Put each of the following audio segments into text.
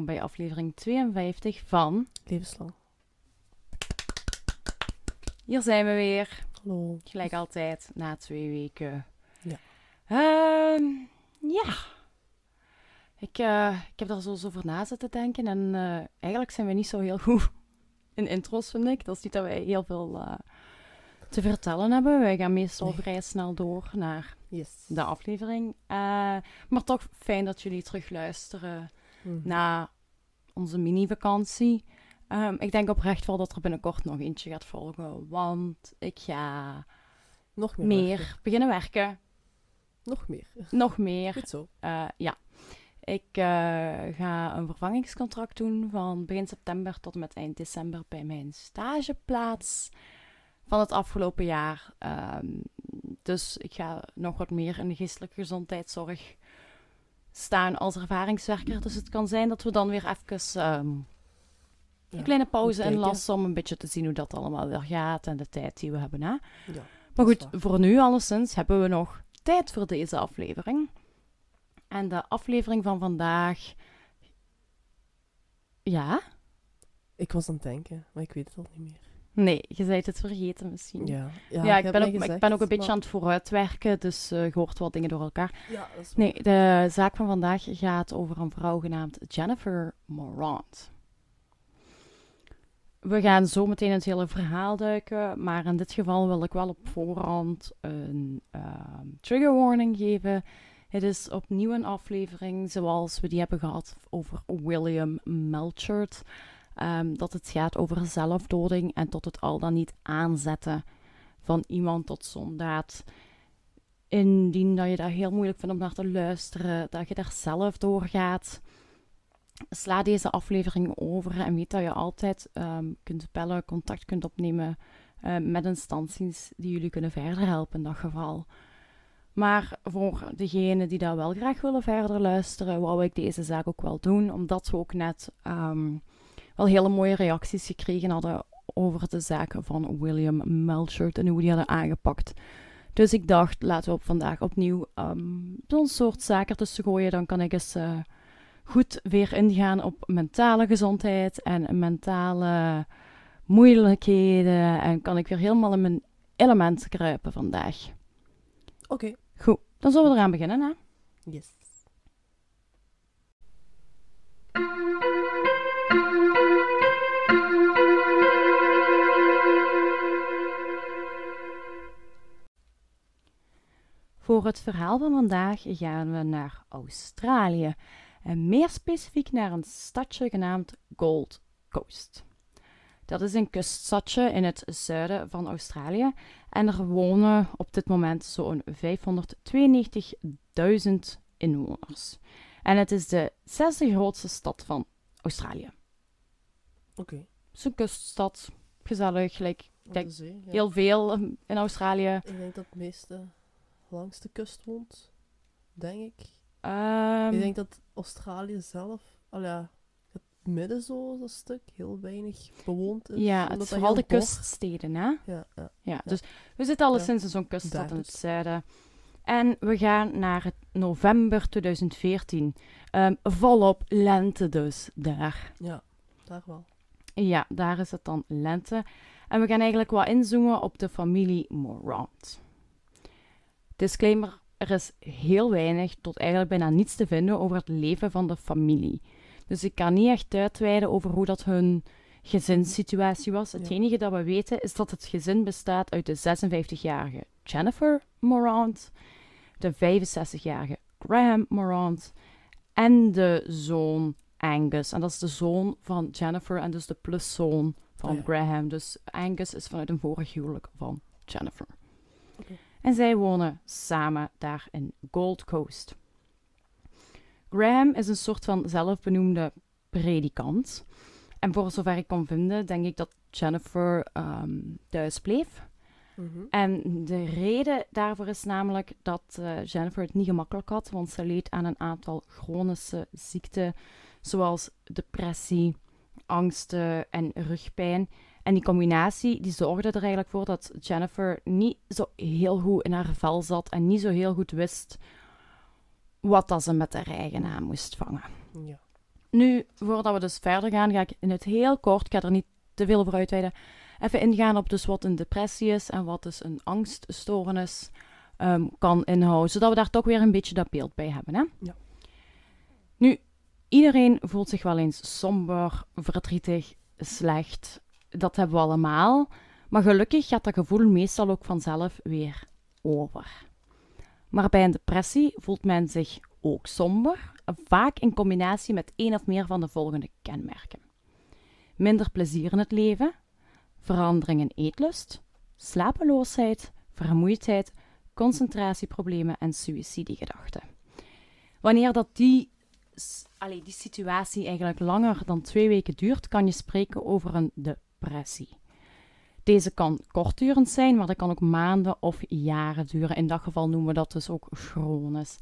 welkom bij aflevering 52 van Levenslang. Hier zijn we weer, Hallo. gelijk altijd, na twee weken. Ja. Ehm, ja. Ik, eh, ik heb daar zo over na zitten denken en eh, eigenlijk zijn we niet zo heel goed in intros, vind ik. Dat is niet dat wij heel veel eh, te vertellen hebben. Wij gaan meestal Nee. vrij snel door naar Yes. de aflevering. Maar toch fijn dat jullie terugluisteren Mhm. na onze mini-vakantie. Ehm, ik denk oprecht wel dat er binnenkort nog eentje gaat volgen, want ik ga Nog meer. meer werken. beginnen werken. Nog meer. Nog meer. Goed zo. Eh, ja. Ik eh, ga een vervangingscontract doen van begin september tot en met eind december bij mijn stageplaats van het afgelopen jaar. Ehm, dus ik ga nog wat meer in de geestelijke gezondheidszorg staan als ervaringswerker. Dus het kan zijn dat we dan weer even ehm, Ja. een kleine pauze inlassen om een beetje te zien hoe dat allemaal weer gaat en de tijd die we hebben. Hè? Ja. Maar goed, voor nu alleszins hebben we nog tijd voor deze aflevering. En de aflevering van vandaag... Ja? Ik was aan het denken, maar ik weet het al niet meer. Nee, je zei het vergeten misschien. Ja, Ja, ik, ben ook, ik ben ook een beetje maar- aan het vooruitwerken, dus eh je hoort wat dingen door elkaar. Ja, dat is Nee, de zaak van vandaag gaat over een vrouw genaamd Jennifer Morant. We gaan zo meteen het hele verhaal duiken, maar in dit geval wil ik wel op voorhand een ehm, trigger warning geven. Het is opnieuw een aflevering zoals we die hebben gehad over William Melchert. Ehm, dat het gaat over zelfdoding en tot het al dan niet aanzetten van iemand tot zo'n daad indien dat je dat heel moeilijk vindt om naar te luisteren, dat je daar zelf door gaat, sla deze aflevering over en weet dat je altijd ehm, kunt bellen, contact kunt opnemen eh, met instanties die jullie kunnen verder helpen in dat geval. Maar voor degenen die dat wel graag willen verder luisteren, wou ik deze zaak ook wel doen, omdat we ook net wel hele mooie reacties gekregen hadden over de zaak van William Melchert en hoe die hadden aangepakt. Dus ik dacht, laten we op vandaag opnieuw ehm, zo'n soort zaken tussen gooien. Dan kan ik eens eh, goed weer ingaan op mentale gezondheid en mentale moeilijkheden. En kan ik weer helemaal in mijn element kruipen vandaag. Oké. Goed, dan zullen we eraan beginnen. Hè? Yes. Voor het verhaal van vandaag gaan we naar Australië. En meer specifiek naar een stadje genaamd Gold Coast. Dat is een kuststadje in het zuiden van Australië. En er wonen op dit moment zo'n 592.000 inwoners. En het is de zesde grootste stad van Australië. Oké. Het is een kuststad, gezellig, gelijk Op Kijk, de zee, ja. heel veel ehm, in Australië. Ik denk dat het meeste langs de kust woont. Denk ik. Ehm, ik denk dat Australië zelf, al ja, het midden zo, dat stuk, heel weinig bewoond is. ja, het is vooral de kuststeden, hè? Ja, ja. Ja, dus we zitten alleszins in zo'n kuststad Daar in het dus. zuiden. En we gaan naar het november 2014. Ehm, volop lente dus daar. ja, daar wel. Ja, daar is het dan lente. En we gaan eigenlijk wat inzoomen op de familie Morant. Disclaimer, er is heel weinig tot eigenlijk bijna niets te vinden over het leven van de familie. Dus ik kan niet echt uitweiden over hoe dat hun gezinssituatie was. Het Ja. enige dat we weten is dat het gezin bestaat uit de 56-jarige Jennifer Morant, de 65-jarige Graham Morant en de zoon Angus. En dat is de zoon van Jennifer en dus de pluszoon van Oh ja. Graham. Dus Angus is vanuit een vorig huwelijk van Jennifer. En zij wonen samen daar in Gold Coast. Graham is een soort van zelfbenoemde predikant. En voor zover ik kon vinden, denk ik dat Jennifer ehm, thuis bleef. Mhm. En de reden daarvoor is namelijk dat eh, Jennifer het niet gemakkelijk had, want ze leed aan een aantal chronische ziekten, zoals depressie, angsten en rugpijn. En die combinatie die zorgde er eigenlijk voor dat Jennifer niet zo heel goed in haar vel zat en niet zo heel goed wist wat dat ze met haar eigen aan moest vangen. Ja. Nu, voordat we dus verder gaan, ga ik in het heel kort, ik ga er niet te veel over uitweiden, even ingaan op dus wat een depressie is en wat dus een angststoornis ehm, kan inhouden, zodat we daar toch weer een beetje dat beeld bij hebben. Hè? Ja. Nu, iedereen voelt zich wel eens somber, verdrietig, slecht. Dat hebben we allemaal. Maar gelukkig gaat dat gevoel meestal ook vanzelf weer over. Maar bij een depressie voelt men zich ook somber, vaak in combinatie met één of meer van de volgende kenmerken: minder plezier in het leven, verandering in eetlust, slapeloosheid, vermoeidheid, concentratieproblemen en suïcidegedachten. Wanneer dat die, allee, die situatie eigenlijk langer dan twee weken duurt, kan je spreken over een depressie. Deze kan kortdurend zijn, maar dat kan ook maanden of jaren duren. In dat geval noemen we dat dus ook chronisch.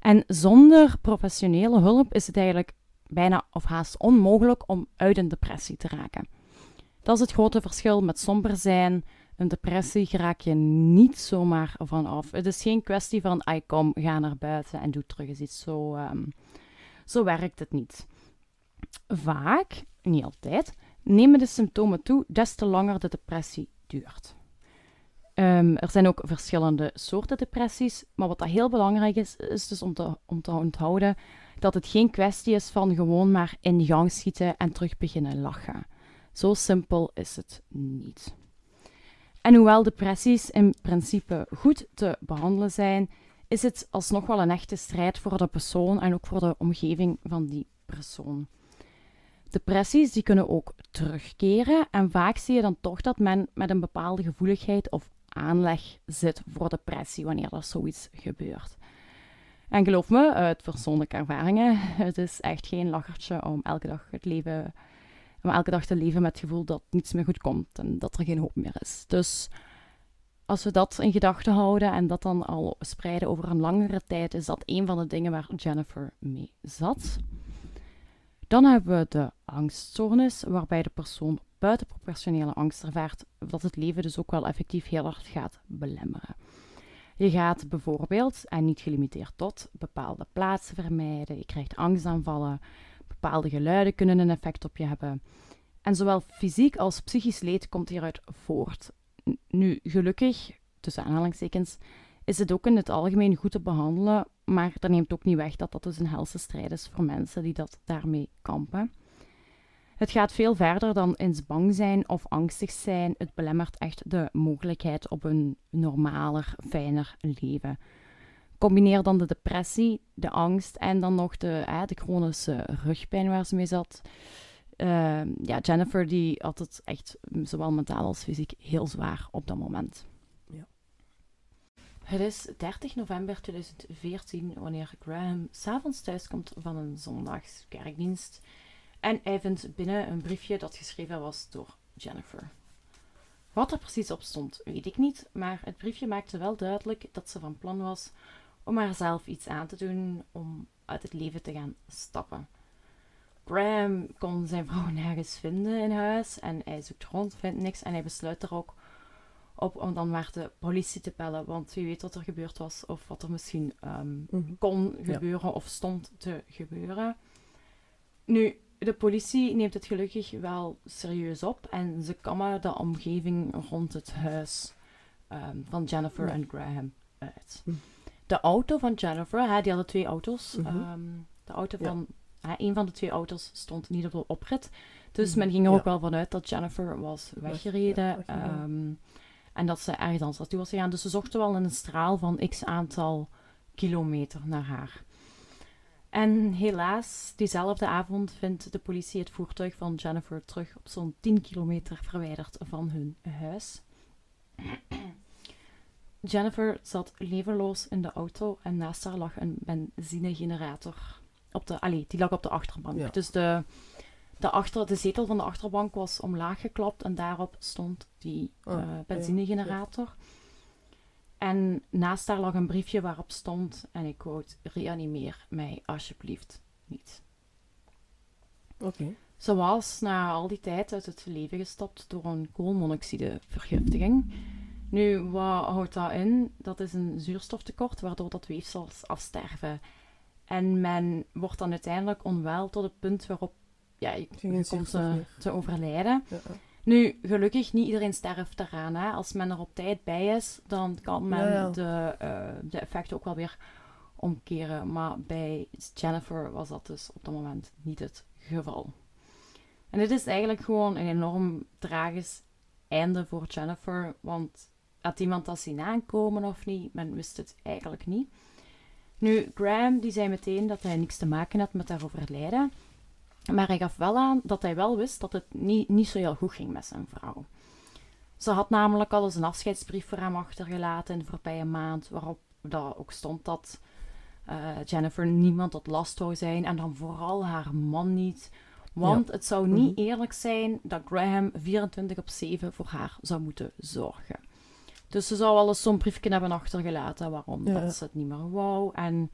En zonder professionele hulp is het eigenlijk bijna of haast onmogelijk om uit een depressie te raken. Dat is het grote verschil met somber zijn. Een depressie raak je niet zomaar van af. Het is geen kwestie van, I kom, ga naar buiten en doe terug eens iets. Zo, um, zo werkt het niet. Vaak, niet altijd, nemen de symptomen toe des te langer de depressie duurt. Um, er zijn ook verschillende soorten depressies, maar wat dat heel belangrijk is, is dus om te, om te onthouden dat het geen kwestie is van gewoon maar in gang schieten en terug beginnen lachen. Zo simpel is het niet. En hoewel depressies in principe goed te behandelen zijn, is het alsnog wel een echte strijd voor de persoon en ook voor de omgeving van die persoon. Depressies die kunnen ook terugkeren en vaak zie je dan toch dat men met een bepaalde gevoeligheid of aanleg zit voor depressie wanneer er zoiets gebeurt. En geloof me, uit persoonlijke ervaringen, het is echt geen lachertje om elke dag het leven, om elke dag te leven met het gevoel dat niets meer goed komt en dat er geen hoop meer is. Dus als we dat in gedachten houden en dat dan al spreiden over een langere tijd, is dat een van de dingen waar Jennifer mee zat. Dan hebben we de angststoornis, waarbij de persoon buitenproportionele angst ervaart dat het leven dus ook wel effectief heel hard gaat belemmeren. Je gaat bijvoorbeeld, en niet gelimiteerd tot, bepaalde plaatsen vermijden, je krijgt angstaanvallen, bepaalde geluiden kunnen een effect op je hebben. En zowel fysiek als psychisch leed komt hieruit voort. Nu, gelukkig, tussen aanhalingstekens, is het ook in het algemeen goed te behandelen, maar dat neemt ook niet weg dat dat dus een helse strijd is voor mensen die dat daarmee kampen. Het gaat veel verder dan eens bang zijn of angstig zijn. Het belemmert echt de mogelijkheid op een normaler, fijner leven. Combineer dan de depressie, de angst en dan nog de, de chronische rugpijn waar ze mee zat. Uh, ja, Jennifer die had het echt zowel mentaal als fysiek heel zwaar op dat moment. Het is 30 november 2014 wanneer Graham s'avonds thuiskomt van een zondagskerkdienst en hij vindt binnen een briefje dat geschreven was door Jennifer. Wat er precies op stond, weet ik niet, maar het briefje maakte wel duidelijk dat ze van plan was om haarzelf iets aan te doen om uit het leven te gaan stappen. Graham kon zijn vrouw nergens vinden in huis en hij zoekt rond, vindt niks en hij besluit er ook op om dan maar de politie te bellen, want wie weet wat er gebeurd was of wat er misschien um, kon gebeuren of stond te gebeuren. Nu, de politie neemt het gelukkig wel serieus op en ze kammen de omgeving rond het huis ehm, van Jennifer en Graham uit. Hm. De auto van Jennifer, hè, die hadden twee auto's. Mhm. Ehm, de auto van, hè, een van de twee auto's stond niet op de oprit. Dus men ging er ook wel vanuit dat Jennifer was weggereden. Ehm, en dat ze ergens anders naartoe was gegaan. Dus ze zochten wel in een straal van x aantal kilometer naar haar. En helaas, diezelfde avond vindt de politie het voertuig van Jennifer terug op zo'n 10 kilometer verwijderd van hun huis. Jennifer zat levenloos in de auto en naast haar lag een benzinegenerator. Op de, allee, die lag op de achterbank. Dus de, de, achter, de zetel van de achterbank was omlaag geklapt en daarop stond die uh, benzinegenerator. En naast haar lag een briefje waarop stond, en ik quote, reanimeer mij alsjeblieft niet. Oké. Ze was na al die tijd uit het leven gestapt door een koolmonoxidevergiftiging. Nu, wat houdt dat in? Dat is een zuurstoftekort waardoor dat weefsels afsterven. En men wordt dan uiteindelijk onwel tot het punt waarop ja, je, je komt zuurstof te, overlijden. Ja. Nu, gelukkig, niet iedereen sterft eraan. Hè. Als men er op tijd bij is, dan kan men Ja, ja. De, eh, de effecten ook wel weer omkeren. Maar bij Jennifer was dat dus op dat moment niet het geval. En dit is eigenlijk gewoon een enorm tragisch einde voor Jennifer. Want had iemand dat zien aankomen of niet? Men wist het eigenlijk niet. Nu, Graham die zei meteen dat hij niks te maken had met haar overlijden. Maar hij gaf wel aan dat hij wel wist dat het niet, niet zo heel goed ging met zijn vrouw. Ze had namelijk al eens een afscheidsbrief voor hem achtergelaten in de voorbije maand, waarop dat ook stond dat eh, Jennifer niemand tot last zou zijn en dan vooral haar man niet. Want het zou niet Mhm. eerlijk zijn dat Graham 24 op 7 voor haar zou moeten zorgen. Dus ze zou wel eens zo'n briefje hebben achtergelaten waarom Ja. dat ze het niet meer wou. En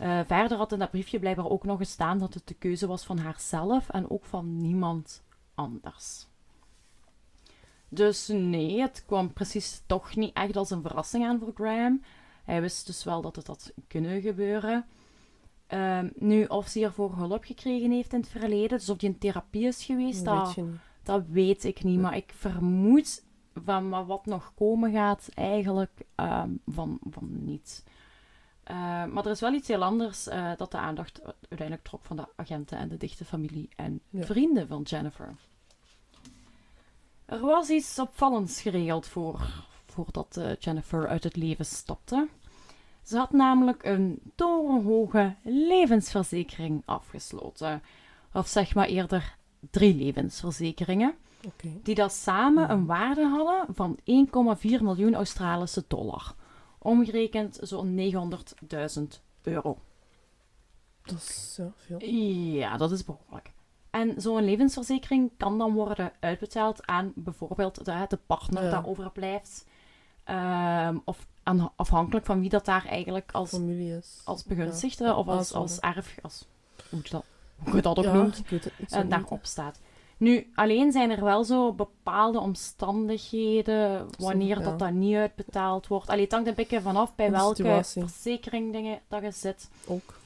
eh, verder had in dat briefje blijkbaar ook nog gestaan dat het de keuze was van haarzelf en ook van niemand anders. Dus nee, het kwam precies toch niet echt als een verrassing aan voor Graham. Hij wist dus wel dat het had kunnen gebeuren. Ehm, nu, of ze hiervoor hulp gekregen heeft in het verleden, dus of die in therapie is geweest, Dat dat, weet dat ik niet. Maar ik vermoed van wat nog komen gaat, eigenlijk ehm, van, van niet. Eh, maar er is wel iets heel anders eh, dat de aandacht uiteindelijk trok van de agenten en de dichte familie en Ja. vrienden van Jennifer. Er was iets opvallends geregeld voor, voordat eh, Jennifer uit het leven stapte. Ze had namelijk een torenhoge levensverzekering afgesloten. Of zeg maar eerder drie levensverzekeringen die dat samen Mhm. een waarde hadden van 1,4 miljoen Australische dollar. Omgerekend zo'n 900.000 euro. Dat is ja, veel. Ja, dat is behoorlijk. En zo'n levensverzekering kan dan worden uitbetaald aan bijvoorbeeld de, de partner Ja. dat overblijft. Ehm, of aan, afhankelijk van wie dat daar eigenlijk als, Familie is. als begunstigde of als, als erf... Als, hoe je dat, hoe je dat ook ja, noemt. en niet. daarop staat. Nu, alleen zijn er wel zo bepaalde omstandigheden wanneer ja. dat dan niet uitbetaald wordt. Allee, het hangt een beetje vanaf bij de welke situatie. verzekering dingen dat je zit. Ook.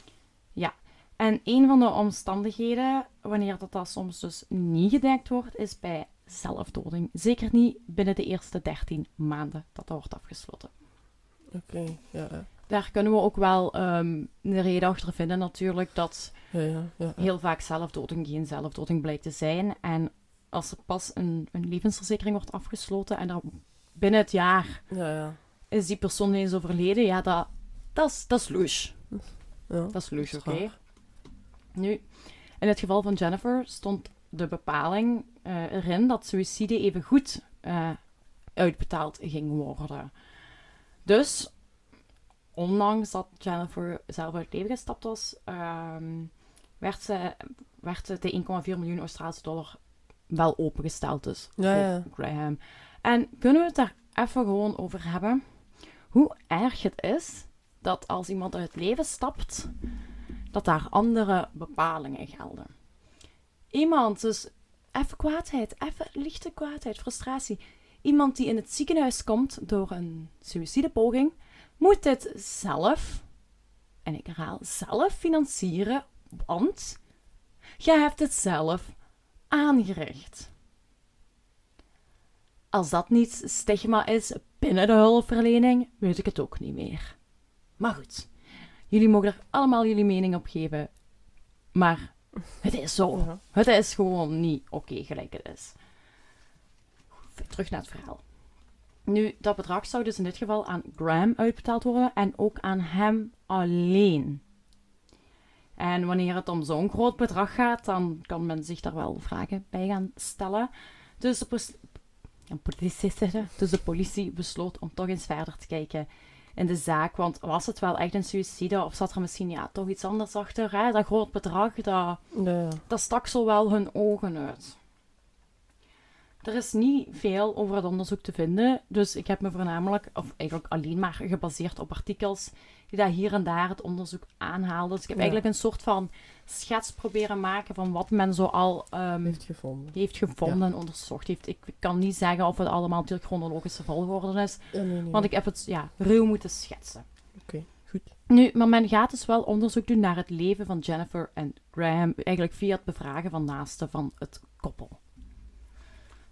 En een van de omstandigheden, wanneer dat, dat soms dus niet gedekt wordt, is bij zelfdoding. Zeker niet binnen de eerste 13 maanden dat dat wordt afgesloten. Oké, ja, ja. Daar kunnen we ook wel ehm een reden achter vinden natuurlijk dat Ja, ja, heel vaak zelfdoding geen zelfdoding blijkt te zijn. En als er pas een, een levensverzekering wordt afgesloten en dan binnen het jaar Ja, ja. is die persoon eens overleden, ja, dat, dat, is, dat is louche. ja. Dat is louche, oké? Nu, in het geval van Jennifer stond de bepaling eh, erin dat suïcide even goed eh, uitbetaald ging worden. Dus, ondanks dat Jennifer zelf uit het leven gestapt was, ehm, werd, ze, werd ze de 1,4 miljoen Australische dollar wel opengesteld dus Ja, voor ja. Graham. En kunnen we het daar even gewoon over hebben? Hoe erg het is dat als iemand uit het leven stapt, dat daar andere bepalingen gelden. Iemand, dus even kwaadheid, even lichte kwaadheid, frustratie. Iemand die in het ziekenhuis komt door een suïcidepoging, moet dit zelf, en ik herhaal, zelf financieren, want je hebt het zelf aangericht. Als dat niet stigma is binnen de hulpverlening, weet ik het ook niet meer. Maar goed, jullie mogen er allemaal jullie mening op geven. Maar het is zo. Het is gewoon niet oké gelijk het is. Terug naar het verhaal. Nu, dat bedrag zou dus in dit geval aan Graham uitbetaald worden en ook aan hem alleen. En wanneer het om zo'n groot bedrag gaat, dan kan men zich daar wel vragen bij gaan stellen. Dus de, dus de politie besloot om toch eens verder te kijken in de zaak. Want was het wel echt een suïcide of zat er misschien ja, toch iets anders achter? Hè? Dat groot bedrag, dat, dat stak zo wel hun ogen uit. Er is niet veel over het onderzoek te vinden, dus ik heb me voornamelijk, of eigenlijk alleen maar gebaseerd op artikels die daar hier en daar het onderzoek aanhaalden. Dus ik heb Ja. eigenlijk een soort van schets proberen maken van wat men zo al ehm, Heeft gevonden. heeft gevonden en onderzocht heeft. Ik kan niet zeggen of het allemaal natuurlijk chronologische volgorde is, Ja, nee, nee. want ik heb het ja, ruw moeten schetsen. Goed. Goed. Nu, maar men gaat dus wel onderzoek doen naar het leven van Jennifer en Graham, eigenlijk via het bevragen van naasten van het koppel.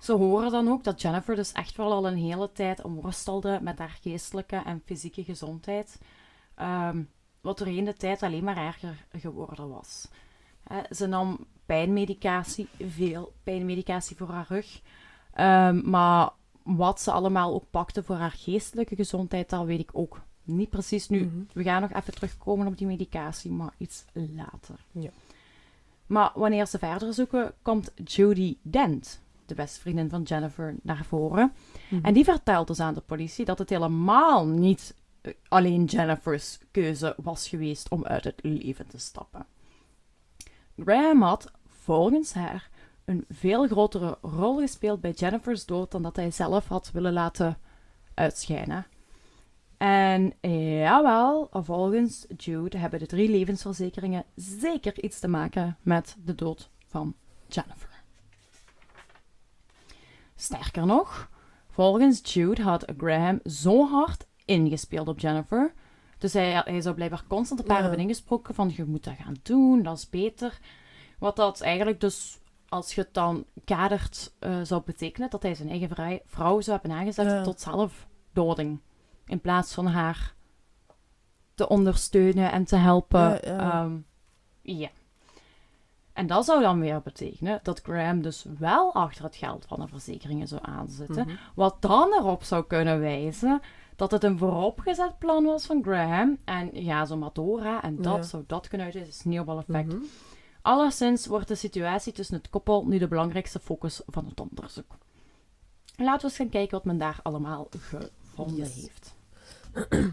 Ze horen dan ook dat Jennifer dus echt wel al een hele tijd worstelde met haar geestelijke en fysieke gezondheid, ehm, wat doorheen de tijd alleen maar erger geworden was. Ze nam pijnmedicatie, veel pijnmedicatie voor haar rug, ehm, maar wat ze allemaal ook pakte voor haar geestelijke gezondheid, dat weet ik ook niet precies nu. Mhm. We gaan nog even terugkomen op die medicatie, maar iets later. Ja. Maar wanneer ze verder zoeken, komt Judy Dent, de beste vriendin van Jennifer, naar voren. Mhm. En die vertelt dus aan de politie dat het helemaal niet eh, alleen Jennifer's keuze was geweest om uit het leven te stappen. Graham had, volgens haar, een veel grotere rol gespeeld bij Jennifer's dood dan dat hij zelf had willen laten uitschijnen. En jawel, volgens Jude hebben de drie levensverzekeringen zeker iets te maken met de dood van Jennifer. Sterker nog, volgens Jude had Graham zo hard ingespeeld op Jennifer. Dus hij, hij zou blijkbaar constant op haar Ja. hebben ingesproken van je moet dat gaan doen, dat is beter. Wat dat eigenlijk dus, als je het dan kadert, eh, zou betekenen dat hij zijn eigen vrij- vrouw zou hebben aangezet Ja. tot zelfdoding. In plaats van haar te ondersteunen en te helpen. Ja, ja. Ehm, ja. En dat zou dan weer betekenen dat Graham dus wel achter het geld van de verzekeringen zou aanzitten. Mhm. Wat dan erop zou kunnen wijzen dat het een vooropgezet plan was van Graham. En ja, zo hè. En dat Ja. zou dat kunnen uit een sneeuwbaleffect. Mhm. Alleszins wordt de situatie tussen het koppel nu de belangrijkste focus van het onderzoek. Laten we eens gaan kijken wat men daar allemaal gevonden Yes. heeft.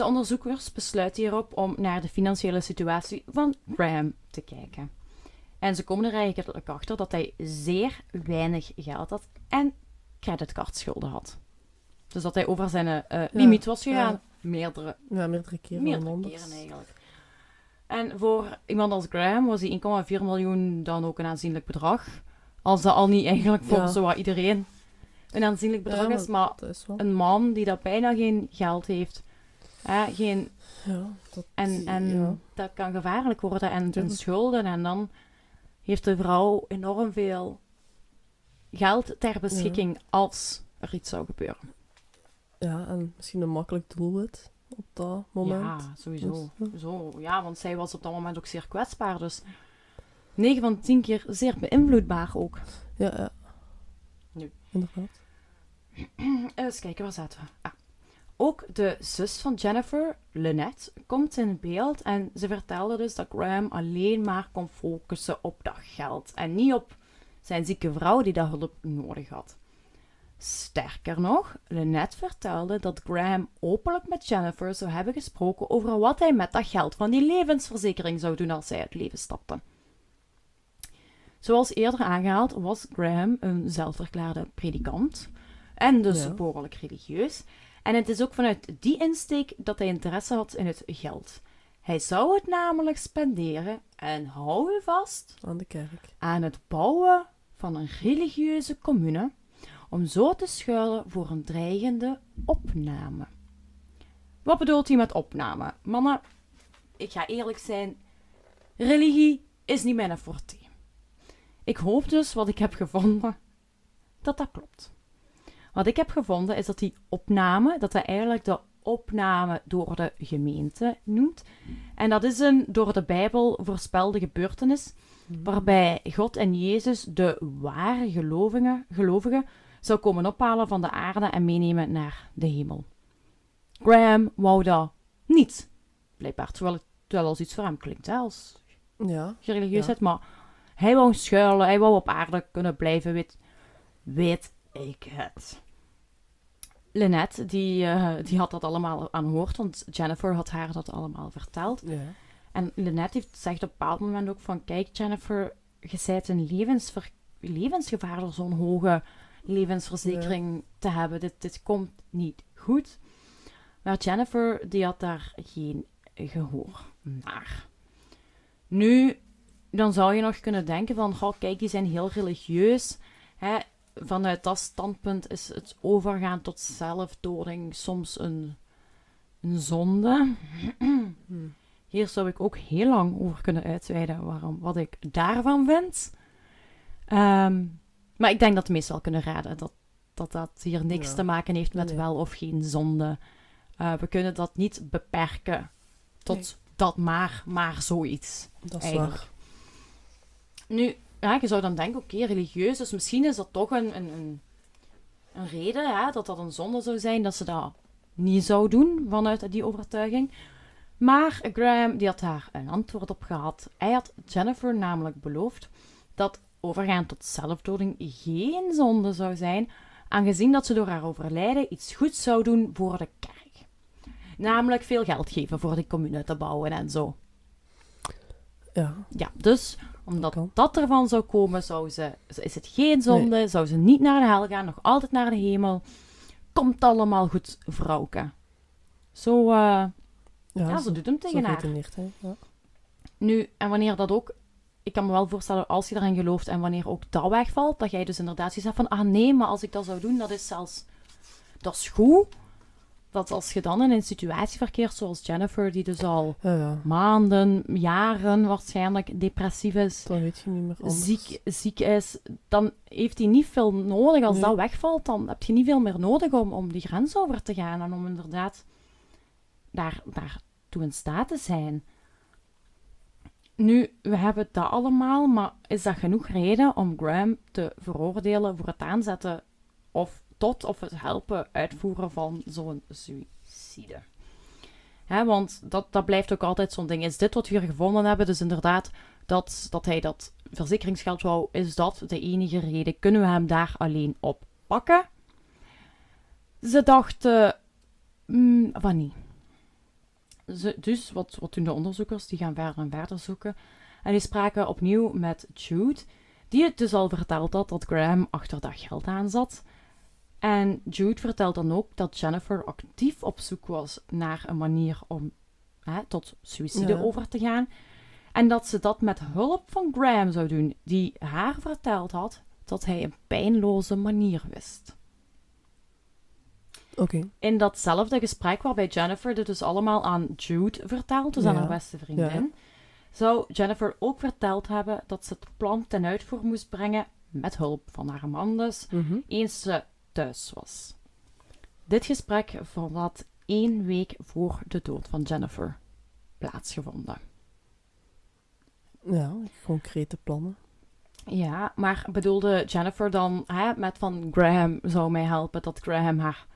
De onderzoekers besluiten hierop om naar de financiële situatie van Graham te kijken. En ze komen er eigenlijk achter dat hij zeer weinig geld had en creditcardschulden had. Dus dat hij over zijn eh, limiet was gegaan. ja. Meerdere Ja, meerdere keren Meerdere eigenlijk. En voor iemand als Graham was die 1,4 miljoen dan ook een aanzienlijk bedrag. Als dat al niet eigenlijk voor Ja. zowat iedereen een aanzienlijk bedrag Ja, is. Maar is een man die dat bijna geen geld heeft. Hè, geen, Ja, dat, en en ja. dat kan gevaarlijk worden. En, schulden. En dan heeft de vrouw enorm veel geld ter beschikking als er iets zou gebeuren. ja, en misschien een makkelijk doelwit op dat moment. Ja, sowieso. Dus, Zo, ja, want zij was op dat moment ook zeer kwetsbaar. Dus 9 van 10 keer zeer beïnvloedbaar ook. Ja, ja. Nu. Inderdaad. Eens kijken, waar zaten we? Ah. Ook de zus van Jennifer, Lynette, komt in beeld en ze vertelde dus dat Graham alleen maar kon focussen op dat geld en niet op zijn zieke vrouw die dat hulp nodig had. Sterker nog, Lynette vertelde dat Graham openlijk met Jennifer zou hebben gesproken over wat hij met dat geld van die levensverzekering zou doen als uit het leven stapte. Zoals eerder aangehaald was Graham een zelfverklaarde predikant en dus Ja. behoorlijk religieus. En het is ook vanuit die insteek dat hij interesse had in het geld. Hij zou het namelijk spenderen, en hou u vast, Aan de kerk. aan het bouwen van een religieuze commune, om zo te schuilen voor een dreigende opname. Wat bedoelt hij met opname? Mannen, ik ga eerlijk zijn, religie is niet mijn forte. Ik hoop dus wat ik heb gevonden, dat dat klopt. Wat ik heb gevonden is dat die opname, dat hij eigenlijk de opname door de gemeente noemt. En dat is een door de Bijbel voorspelde gebeurtenis waarbij God en Jezus de ware gelovigen, gelovigen zou komen ophalen van de aarde en meenemen naar de hemel. Graham wou dat niet, blijkbaar, terwijl het wel als iets voor hem klinkt, hè, als Ja. religieusheid, maar hij wou schuilen, hij wou op aarde kunnen blijven, weet, weet ik het. Lynette, die, eh, die had dat allemaal aanhoord, want Jennifer had haar dat allemaal verteld. Ja. En Lynette heeft zegt op een bepaald moment ook van... Kijk, Jennifer, je zijt een levensver- levensgevaar door zo'n hoge levensverzekering te hebben. Dit, dit komt niet goed. Maar Jennifer, die had daar geen gehoor naar. Nu, dan zou je nog kunnen denken van... Goh, kijk, die zijn heel religieus. Hè? Vanuit dat standpunt is het overgaan tot zelfdoding soms een een zonde. Hm. Hier zou ik ook heel lang over kunnen uitweiden waarom, wat ik daarvan vind. Ehm, maar ik denk dat de meesten wel kunnen raden dat dat, dat hier niks Ja. te maken heeft met Nee. wel of geen zonde. Eh, we kunnen dat niet beperken tot Nee. dat maar, maar zoiets. Dat is Eigenlijk. waar. Nu, ja, je zou dan denken, oké, religieus, dus misschien is dat toch een, een, een, een reden, hè, dat dat een zonde zou zijn, dat ze dat niet zou doen vanuit die overtuiging. Maar Graham, die had daar een antwoord op gehad. Hij had Jennifer namelijk beloofd dat overgaan tot zelfdoding geen zonde zou zijn, aangezien dat ze door haar overlijden iets goeds zou doen voor de kerk. Namelijk veel geld geven voor die commune te bouwen en zo. Ja, Ja, dus omdat dat ervan zou komen, zou ze, is het geen zonde, zou ze niet naar de hel gaan, nog altijd naar de hemel. Komt allemaal goed, vrouwke. Zo, eh, ja, ja, zo, doet hem tegen haar. Ja. Nu, en wanneer dat ook, ik kan me wel voorstellen, als je daarin gelooft en wanneer ook dat wegvalt, dat jij dus inderdaad hebt van, ah nee, maar als ik dat zou doen, dat is zelfs, dat is goed. Dat als je dan in een situatie verkeert zoals Jennifer, die dus al Ja, ja. maanden, jaren waarschijnlijk depressief is, Dan weet je niet meer anders. ziek, ziek is, dan heeft hij niet veel nodig. Als Nee. dat wegvalt, dan heb je niet veel meer nodig om, om die grens over te gaan en om inderdaad daar, daartoe in staat te zijn. Nu, we hebben dat allemaal, maar is dat genoeg reden om Graham te veroordelen voor het aanzetten of tot of het helpen uitvoeren van zo'n suïcide? Hè, want dat, dat blijft ook altijd zo'n ding. Is dit wat we hier gevonden hebben? Dus inderdaad, dat, dat hij dat verzekeringsgeld wou, is dat de enige reden? Kunnen we hem daar alleen op pakken? Ze dachten mm, van niet. Ze, dus wat, wat doen de onderzoekers? Die gaan verder en verder zoeken. En die spraken opnieuw met Jude, die het dus al verteld had dat Graham achter dat geld aan zat. En Jude vertelt dan ook dat Jennifer actief op zoek was naar een manier om hè, tot suïcide Ja. over te gaan. En dat ze dat met hulp van Graham zou doen, die haar verteld had dat hij een pijnloze manier wist. Oké. In datzelfde gesprek waarbij Jennifer dit dus allemaal aan Jude vertelt, dus aan haar beste vriendin, zou Jennifer ook verteld hebben dat ze het plan ten uitvoer moest brengen met hulp van haar man dus, Mhm. eens ze thuis was. Dit gesprek vond had één week voor de dood van Jennifer plaatsgevonden. Ja, concrete plannen. Ja, maar bedoelde Jennifer dan hè, met van Graham zou mij helpen dat Graham haar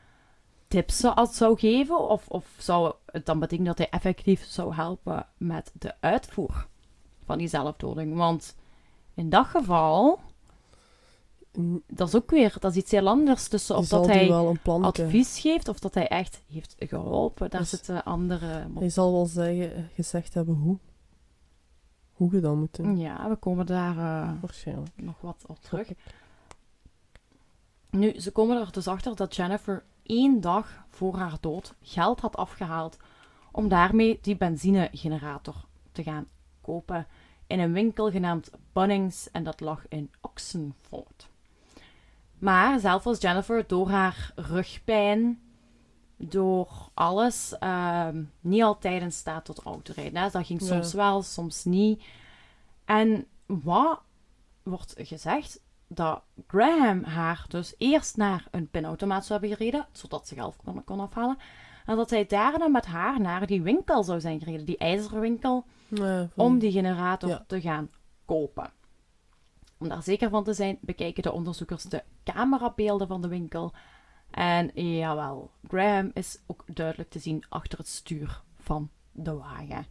tips zou geven? Of, of zou het dan betekenen dat hij effectief zou helpen met de uitvoer van die zelfdoding? Want in dat geval, dat is ook weer, dat is iets heel anders tussen of dat hij wel een plan advies geeft of dat hij echt heeft geholpen. Daar Dus- zitten andere... Hij zal wel zeggen, gezegd hebben hoe. Hoe je dat moet doen. Ja, we komen daar eh, nog wat op terug. Nu, ze komen er dus achter dat Jennifer één dag voor haar dood geld had afgehaald om daarmee die benzinegenerator te gaan kopen in een winkel genaamd Bunnings en dat lag in Oxenford. Maar zelf was Jennifer door haar rugpijn, door alles, ehm, niet altijd in staat tot autorijden. hè. Dat ging Ja. soms wel, soms niet. En wat wordt gezegd? Dat Graham haar dus eerst naar een pinautomaat zou hebben gereden, zodat ze geld kon, kon afhalen. En dat hij daarna met haar naar die winkel zou zijn gereden, die ijzerwinkel, van- om die generator Ja. te gaan kopen. Om daar zeker van te zijn, bekijken de onderzoekers de camerabeelden van de winkel. En jawel, Graham is ook duidelijk te zien achter het stuur van de wagen.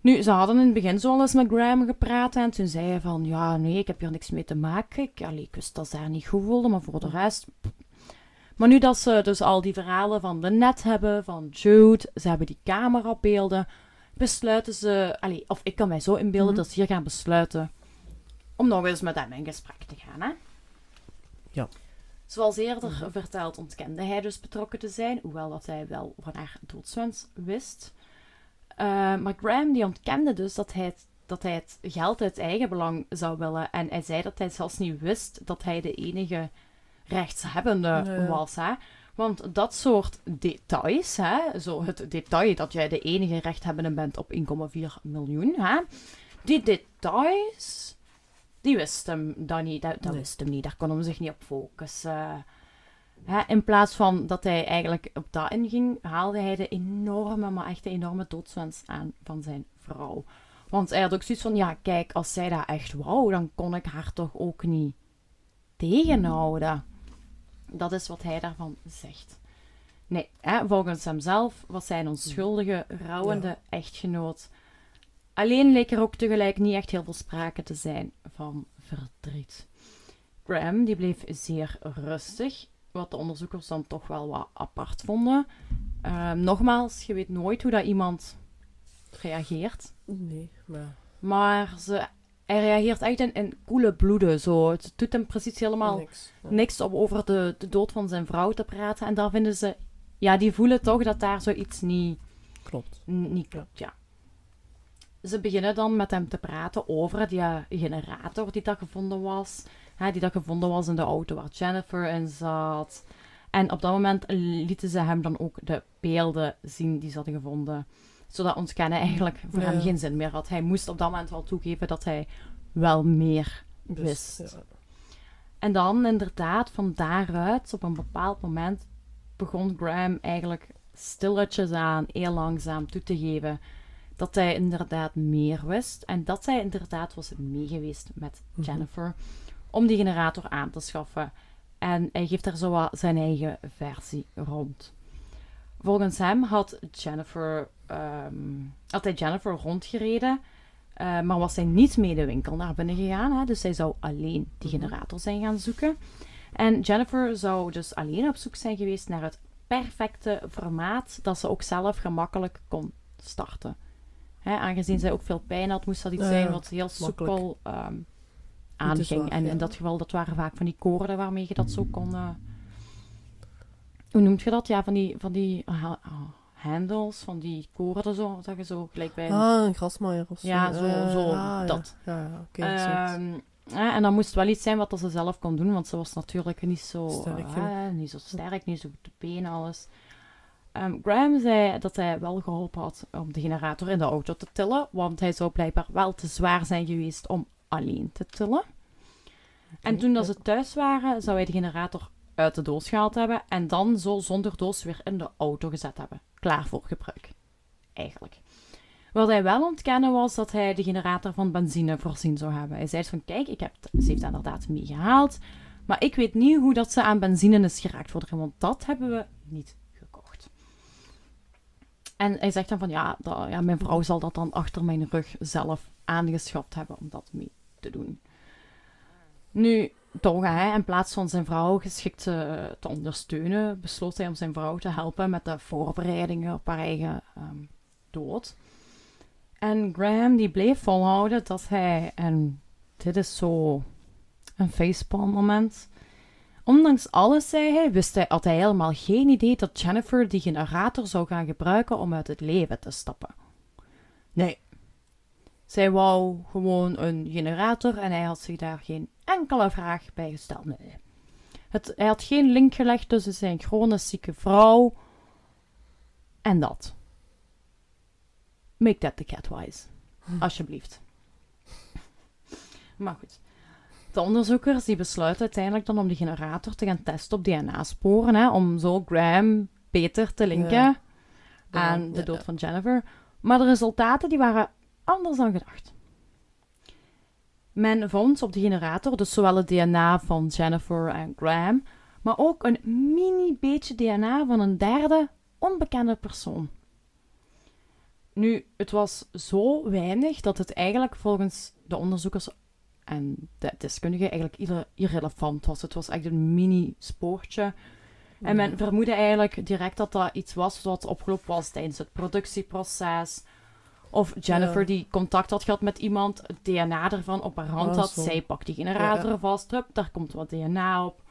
Nu, ze hadden in het begin zo al eens met Graham gepraat en toen zei hij van, ja, nee, ik heb hier niks mee te maken. Ik, allee, ik wist dat ze haar niet goed voelde, maar voor de rest... pff. Maar nu dat ze dus al die verhalen van de net hebben, van Jude, ze hebben die camerabeelden, besluiten ze, allee, of ik kan mij zo inbeelden Mhm. dat ze hier gaan besluiten om nog eens met hem in gesprek te gaan. Hè? Ja. Zoals eerder verteld ontkende hij dus betrokken te zijn, hoewel dat hij wel van haar doodswens wist. Eh, maar Graham die ontkende dus dat hij, het, dat hij het geld uit eigen belang zou willen. En hij zei dat hij zelfs niet wist dat hij de enige rechtshebbende was. Hè? Want dat soort details, hè, zo het detail dat jij de enige rechthebbende bent op 1,4 miljoen, hè, die details, die wist hem dan niet. Dat, dat Nee. wist hem niet, daar kon hem zich niet op focussen. Hè, in plaats van dat hij eigenlijk op dat inging, haalde hij de enorme, maar echt de enorme doodswens aan van zijn vrouw. Want hij had ook zoiets van, ja, kijk, als zij dat echt wou, dan kon ik haar toch ook niet tegenhouden. Dat is wat hij daarvan zegt. Nee, hè, volgens hemzelf was hij een onschuldige, rouwende Ja. echtgenoot. Alleen leek er ook tegelijk niet echt heel veel sprake te zijn van verdriet. Graham die bleef zeer rustig, wat de onderzoekers dan toch wel wat apart vonden. Ehm, nogmaals, je weet nooit hoe dat iemand reageert. Nee, maar... Maar ze, hij reageert echt in, in koele bloeden. Zo. Het doet hem precies helemaal Niks. Ja. niks om over de, de dood van zijn vrouw te praten. En daar vinden ze... Ja, die voelen toch dat daar zoiets niet, Klopt. niet klopt, ja. Ze beginnen dan met hem te praten over die generator die daar gevonden was. Hè, die dat gevonden was in de auto waar Jennifer in zat. En op dat moment lieten ze hem dan ook de beelden zien die ze hadden gevonden. Zodat ontkennen eigenlijk voor Ja. hem geen zin meer had. Hij moest op dat moment wel toegeven dat hij wel meer Dus, Wist. ja. en dan inderdaad, van daaruit, op een bepaald moment, begon Graham eigenlijk stilletjes aan, heel langzaam toe te geven dat hij inderdaad meer wist. En dat hij inderdaad was meegeweest met Mhm. Jennifer om die generator aan te schaffen. En hij geeft daar zo zijn eigen versie rond. Volgens hem had Jennifer, had hij Jennifer rondgereden, eh, maar was hij niet mee de winkel naar binnen gegaan. Hè? Dus hij zou alleen die Mhm. generator zijn gaan zoeken. En Jennifer zou dus alleen op zoek zijn geweest naar het perfecte formaat dat ze ook zelf gemakkelijk kon starten. Hè, aangezien zij ook veel pijn had, moest dat iets zijn wat heel soepel te aanging. en in dat geval, dat waren vaak van die koorden waarmee je dat zo kon... eh, hoe noemt je dat? Ja, van die, van die ha- ah, handles, van die koorden zo, dat je zo gelijk bij... een- Ah, een grasmaaier of zo. Ja, zo- Eh, zo, ah, dat. Ja, ja, oké. Ehm, en dan moest wel iets zijn wat ze zelf kon doen, want ze was natuurlijk niet zo Sterk genoeg. niet zo sterk, niet zo goed te benen, alles. Ehm, Graham zei dat hij wel geholpen had om de generator in de auto te tillen, want hij zou blijkbaar wel te zwaar zijn geweest om alleen te tillen. En toen dat ze thuis waren, zou hij de generator uit de doos gehaald hebben en dan zo zonder doos weer in de auto gezet hebben. Klaar voor gebruik. Eigenlijk. Wat hij wel ontkennen was dat hij de generator van benzine voorzien zou hebben. Hij zei van, kijk, ik heb, ze heeft dat inderdaad meegehaald, maar ik weet niet hoe dat ze aan benzine is geraakt voor want dat hebben we niet. En hij zegt dan van, ja, ja, mijn vrouw zal dat dan achter mijn rug zelf aangeschaft hebben om dat mee te doen. Nu, toch, hè, in plaats van zijn vrouw geschikt eh, te ondersteunen, besloot hij om zijn vrouw te helpen met de voorbereidingen op haar eigen ehm, dood. En Graham die bleef volhouden dat hij, en dit is zo een facepalm moment, ondanks alles, zei hij, wist hij, had hij helemaal geen idee dat Jennifer die generator zou gaan gebruiken om uit het leven te stappen. Nee. Zij wou gewoon een generator en hij had zich daar geen enkele vraag bij gesteld. Nee. Het, hij had geen link gelegd tussen zijn chronisch zieke vrouw en dat. Make that the cat wise. Alsjeblieft. Maar goed. De onderzoekers die besluiten uiteindelijk dan om die generator te gaan testen op DNA-sporen, hè, om zo Graham beter te linken Ja. aan Ja, de dood ja. van Jennifer. Maar de resultaten die waren anders dan gedacht. Men vond op de generator dus zowel het DNA van Jennifer en Graham, maar ook een mini beetje DNA van een derde onbekende persoon. Nu, het was zo weinig dat het eigenlijk volgens de onderzoekers en de deskundigen eigenlijk irre- irrelevant was. Het was echt een mini spoortje. En men vermoedde eigenlijk direct dat dat iets was wat opgelopen was tijdens het productieproces. Of Jennifer Ja. die contact had gehad met iemand, het DNA ervan op haar hand Ah, had. zo. Zij pakt die generator Ja. vast, hup, daar komt wat DNA op.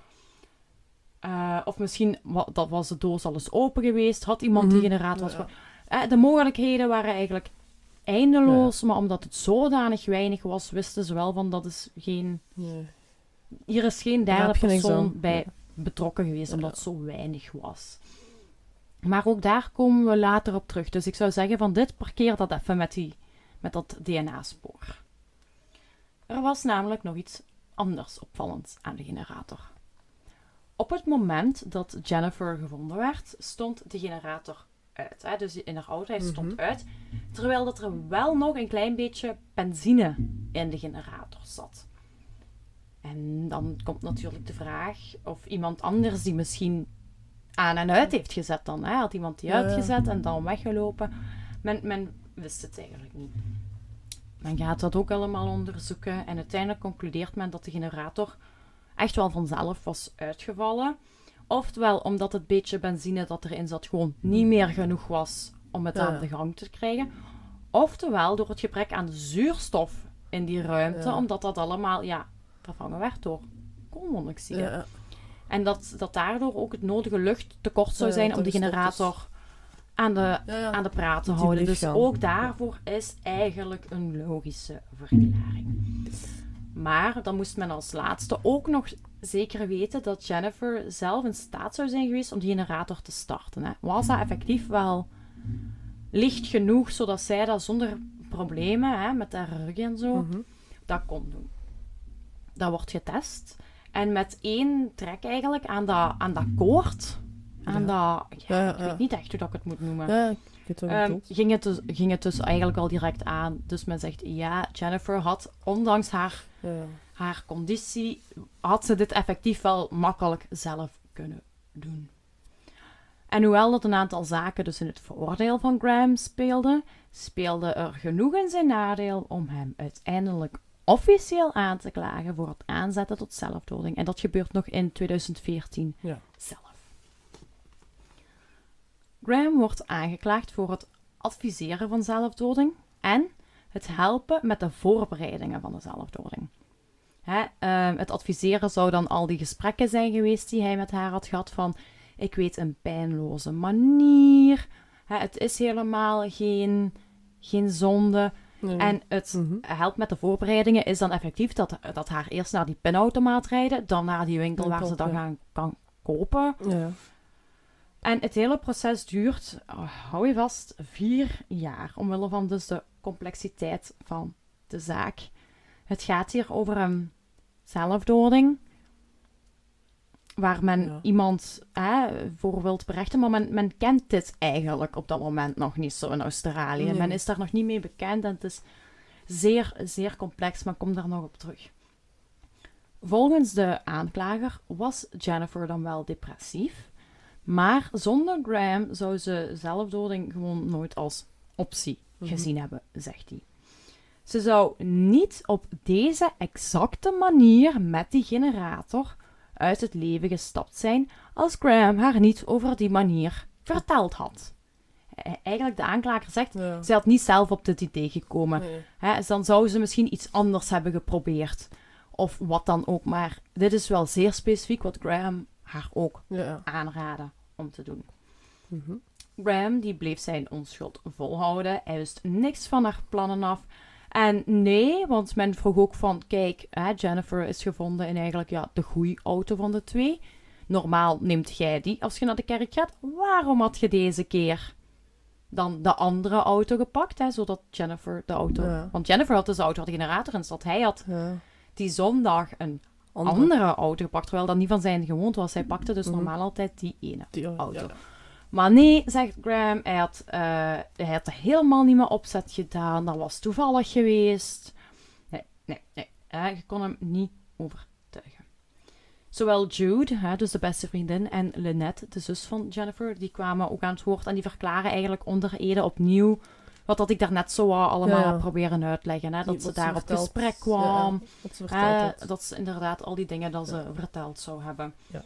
Eh, of misschien dat was de doos al eens open geweest, had iemand die Mhm. generator... Ja. eh, de mogelijkheden waren eigenlijk eindeloos, maar omdat het zodanig weinig was, wisten ze wel van dat is geen... Nee. Hier is geen derde persoon bij Ja. betrokken geweest, omdat het zo weinig was. Maar ook daar komen we later op terug. Dus ik zou zeggen van dit parkeer dat even met, die, met dat DNA-spoor. Er was namelijk nog iets anders opvallends aan de generator. Op het moment dat Jennifer gevonden werd, stond de generator uit. Hè? Dus in haar auto, hij stond Mhm. uit. Terwijl dat er wel nog een klein beetje benzine in de generator zat. En dan komt natuurlijk de vraag of iemand anders die misschien aan en uit heeft gezet dan. Hè? Had iemand die uitgezet en dan weggelopen. Men, men wist het eigenlijk niet. Men gaat dat ook allemaal onderzoeken en uiteindelijk concludeert men dat de generator echt wel vanzelf was uitgevallen. Oftewel omdat het beetje benzine dat erin zat gewoon niet meer genoeg was om het aan de gang te krijgen. Oftewel door het gebrek aan zuurstof in die ruimte, omdat dat allemaal ja, vervangen werd door koolmonoxide. En dat, dat daardoor ook het nodige luchttekort zou Ja, zijn om toch generator aan de, Ja, ja. aan de praat te houden. Dus ook daarvoor is eigenlijk een logische verklaring. Maar dan moest men als laatste ook nog zeker weten dat Jennifer zelf in staat zou zijn geweest om die generator te starten. Hè. Was dat effectief wel licht genoeg zodat zij dat zonder problemen hè, met haar rug en zo Mhm. dat kon doen. Dat wordt getest. En met één trek eigenlijk aan dat, aan dat koord, aan Ja. dat... Ja, Ja, ja, ik weet niet echt hoe dat ik het moet noemen. Bedoelt. ging, het dus, ging het dus eigenlijk al direct aan. Dus men zegt, ja, Jennifer had, ondanks haar, Ja, ja. Haar conditie, had ze dit effectief wel makkelijk zelf kunnen doen. En hoewel dat een aantal zaken dus in het voordeel van Graham speelden, speelde er genoeg in zijn nadeel om hem uiteindelijk officieel aan te klagen voor het aanzetten tot zelfdoding. En dat gebeurt nog in 2014 Ja. zelf. Graham wordt aangeklaagd voor het adviseren van zelfdoding en het helpen met de voorbereidingen van de zelfdoding. Hè, ehm, het adviseren zou dan al die gesprekken zijn geweest die hij met haar had gehad van ik weet een pijnloze manier, hè, het is helemaal geen, geen zonde. Nee. En het Mhm. helpt met de voorbereidingen is dan effectief dat, dat haar eerst naar die pinautomaat rijden, dan naar die winkel waar ze dan gaan kan kopen. Ja. En het hele proces duurt, oh, hou je vast, vier jaar. Omwille van dus de complexiteit van de zaak. Het gaat hier over een zelfdoding. Waar men Ja. iemand hè, voor wilt berechten. Maar men, men kent dit eigenlijk op dat moment nog niet zo in Australië. Nee. Men is daar nog niet mee bekend. En het is zeer, zeer complex. Maar ik kom daar nog op terug. Volgens de aanklager was Jennifer dan wel depressief. Maar zonder Graham zou ze zelfdoding gewoon nooit als optie Mhm. gezien hebben, zegt hij. Ze zou niet op deze exacte manier met die generator uit het leven gestapt zijn als Graham haar niet over die manier verteld had. E- Eigenlijk de aanklager zegt, Ja. ze had niet zelf op dit idee gekomen. Nee. Hè, dus dan zou ze misschien iets anders hebben geprobeerd. Of wat dan ook. Maar dit is wel zeer specifiek wat Graham haar ook Ja, ja. aanraden om te doen. Mhm. Graham die bleef zijn onschuld volhouden. Hij wist niks van haar plannen af. En nee, want men vroeg ook van, kijk, hè, Jennifer is gevonden in eigenlijk ja, de goede auto van de twee. Normaal neemt jij die als je naar de kerk gaat. Waarom had je deze keer dan de andere auto gepakt, hè, zodat Jennifer de auto... Ja. Want Jennifer had dus de auto waar de generator in zat. Hij had Ja. die zondag een Andere. andere auto gepakt, terwijl dat niet van zijn gewoond was. Hij pakte dus Mhm. normaal altijd die ene. Die auto. ja. Maar nee, zegt Graham, hij had, eh, hij had er helemaal niet meer opzet gedaan. Dat was toevallig geweest. Nee, nee, nee. hè, je kon hem niet overtuigen. Zowel Jude, hè, dus de beste vriendin, en Lynette, de zus van Jennifer, die kwamen ook aan het woord en die verklaren eigenlijk onder Ede opnieuw wat dat ik daarnet zo allemaal Ja, proberen uitleggen. Hè, dat Die- ze daar op gesprek kwam. ja, wat ze dat ze inderdaad al die dingen dat ze verteld zou hebben. Ja.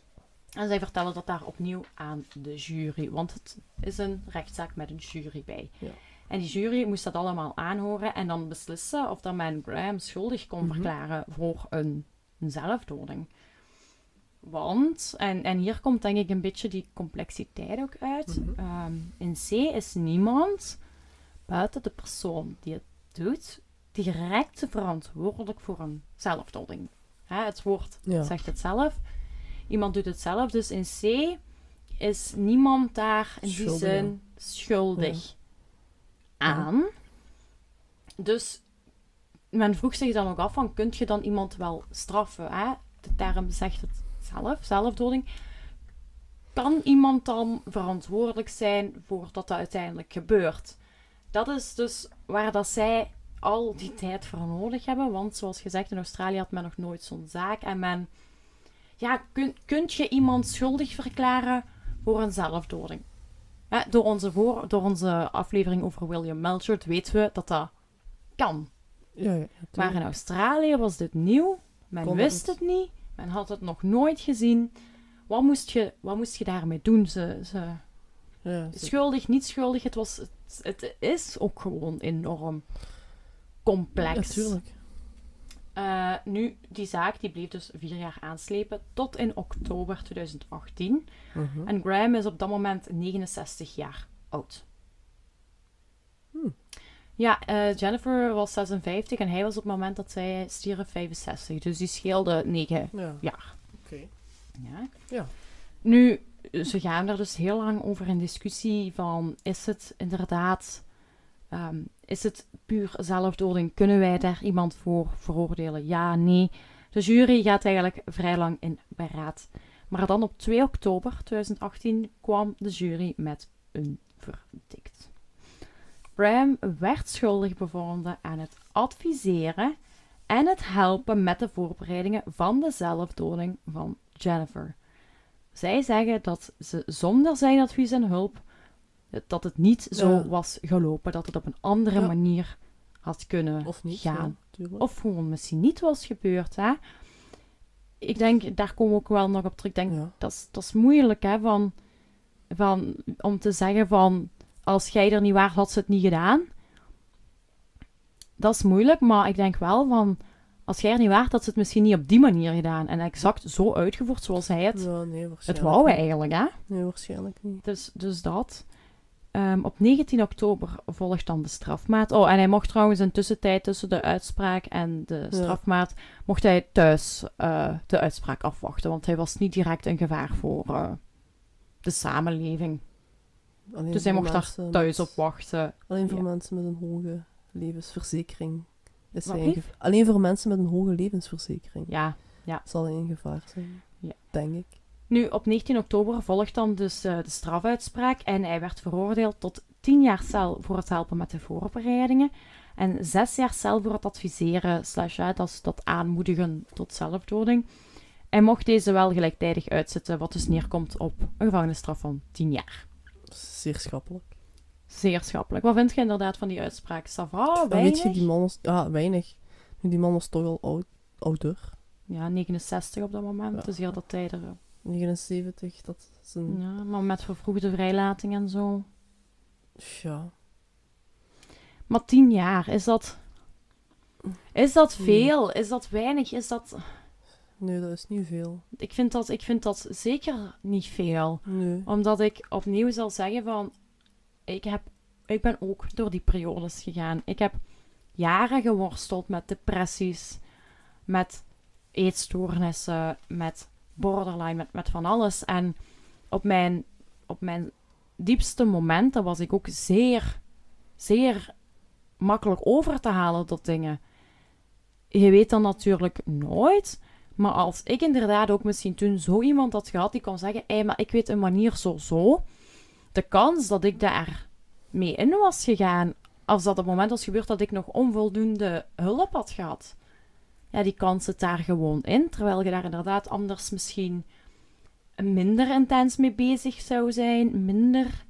En zij vertellen dat daar opnieuw aan de jury, want het is een rechtszaak met een jury bij. Ja. En die jury moest dat allemaal aanhoren en dan beslissen of dat men Graham schuldig kon Mhm. verklaren voor een, een zelfdoding. Want, en, en hier komt denk ik een beetje die complexiteit ook uit. Mhm. Ehm, in C is niemand buiten de persoon die het doet direct verantwoordelijk voor een zelfdoding. Hè, het woord Ja. zegt het zelf. Iemand doet het zelf. Dus in C is niemand daar in die zin schuldig Ja. aan. Dus men vroeg zich dan ook af van, kun je dan iemand wel straffen? Hè? De term zegt het zelf, zelfdoding. Kan iemand dan verantwoordelijk zijn voor dat dat uiteindelijk gebeurt? Dat is dus waar dat zij al die tijd voor nodig hebben. Want zoals gezegd, in Australië had men nog nooit zo'n zaak. En men... Ja, kun, kunt je iemand schuldig verklaren voor een zelfdoding? Hè, door, onze voor, door onze aflevering over William Melchor weten we dat dat kan. Ja, ja, Maar in Australië was dit nieuw. Men wist het niet. Men had het nog nooit gezien. Wat moest je, wat moest je daarmee doen? Ze, ze, Ja, ze- schuldig, niet schuldig. Het, was, het, het is ook gewoon enorm complex. Natuurlijk. Eh, nu, die zaak die bleef dus vier jaar aanslepen tot in oktober 2018. Mhm. En Graham is op dat moment 69 jaar oud. Hmm. Ja, eh, Jennifer was 56 en hij was op het moment dat zij stierf 65. Dus die scheelde 9 Ja, jaar. oké. Ja. Ja. Nu, ze gaan er dus heel lang over in discussie van, is het inderdaad, ehm, is het puur zelfdoding? Kunnen wij daar iemand voor veroordelen? Ja, nee. De jury gaat eigenlijk vrij lang in beraad. Maar dan op 2 oktober 2018 kwam de jury met een verdict. Bram werd schuldig bevonden aan het adviseren en het helpen met de voorbereidingen van de zelfdoding van Jennifer. Zij zeggen dat ze zonder zijn advies en hulp dat het niet zo Ja. was gelopen, dat het op een andere Ja. manier had kunnen Of niet, gaan. ja. Of gewoon misschien niet was gebeurd. Hè? Ik denk, daar komen we ook wel nog op terug. Ik denk, dat is, dat is moeilijk hè, van, van, om te zeggen van, als jij er niet waart, had ze het niet gedaan. Dat is moeilijk, maar ik denk wel van, als jij er niet waart, had ze het misschien niet op die manier gedaan. En exact zo uitgevoerd zoals hij het, nee, het wou eigenlijk. Hè? Nee, waarschijnlijk niet. Dus, dus dat. Ehm, op 19 oktober volgt dan de strafmaat. Oh, en hij mocht trouwens in tussentijd tussen de uitspraak en de Ja. strafmaat, mocht hij thuis eh, de uitspraak afwachten. Want hij was niet direct een gevaar voor eh, de samenleving. Alleen Dus hij mocht daar thuis met- op wachten. Alleen voor Ja. mensen met een hoge levensverzekering. Is hij in Alleen voor mensen met een hoge levensverzekering. Ja. Zal hij in gevaar zijn. Ja. Denk ik. Nu, op 19 oktober volgt dan dus eh, de strafuitspraak. En hij werd veroordeeld tot 10 jaar cel voor het helpen met de voorbereidingen. En 6 jaar cel voor het adviseren, slash, dat, is dat aanmoedigen tot zelfdoding. Hij mocht deze wel gelijktijdig uitzetten, wat dus neerkomt op een gevangenisstraf van 10 jaar. Zeer schappelijk. Zeer schappelijk. Wat vind je inderdaad van die uitspraak? Weinig? weet je, die man was... Ja, weinig. Nu, die man was toch al oud, ouder. Ja, 69 op dat moment. Ja. Dus hier dat hij er... 79, dat is een... Ja, maar met vervroegde vrijlating en zo. Ja. Maar tien jaar, is dat... Is dat veel? Is dat weinig? Is dat... Nee, dat is niet veel. Ik vind dat, ik vind dat zeker niet veel. Nee. Omdat ik opnieuw zal zeggen van... Ik, heb, ik ben ook door die periodes gegaan. Ik heb jaren geworsteld met depressies, met eetstoornissen, met borderline, met, met van alles. En op mijn, op mijn diepste momenten was ik ook zeer, zeer makkelijk over te halen tot dingen. Je weet dan natuurlijk nooit. Maar als ik inderdaad ook misschien toen zo iemand had gehad die kon zeggen: Hé, maar ik weet een manier zo zo. De kans dat ik daar mee in was gegaan, als dat op het moment was gebeurd dat ik nog onvoldoende hulp had gehad, ja, die kans zit daar gewoon in. Terwijl je daar inderdaad anders misschien minder intens mee bezig zou zijn, minder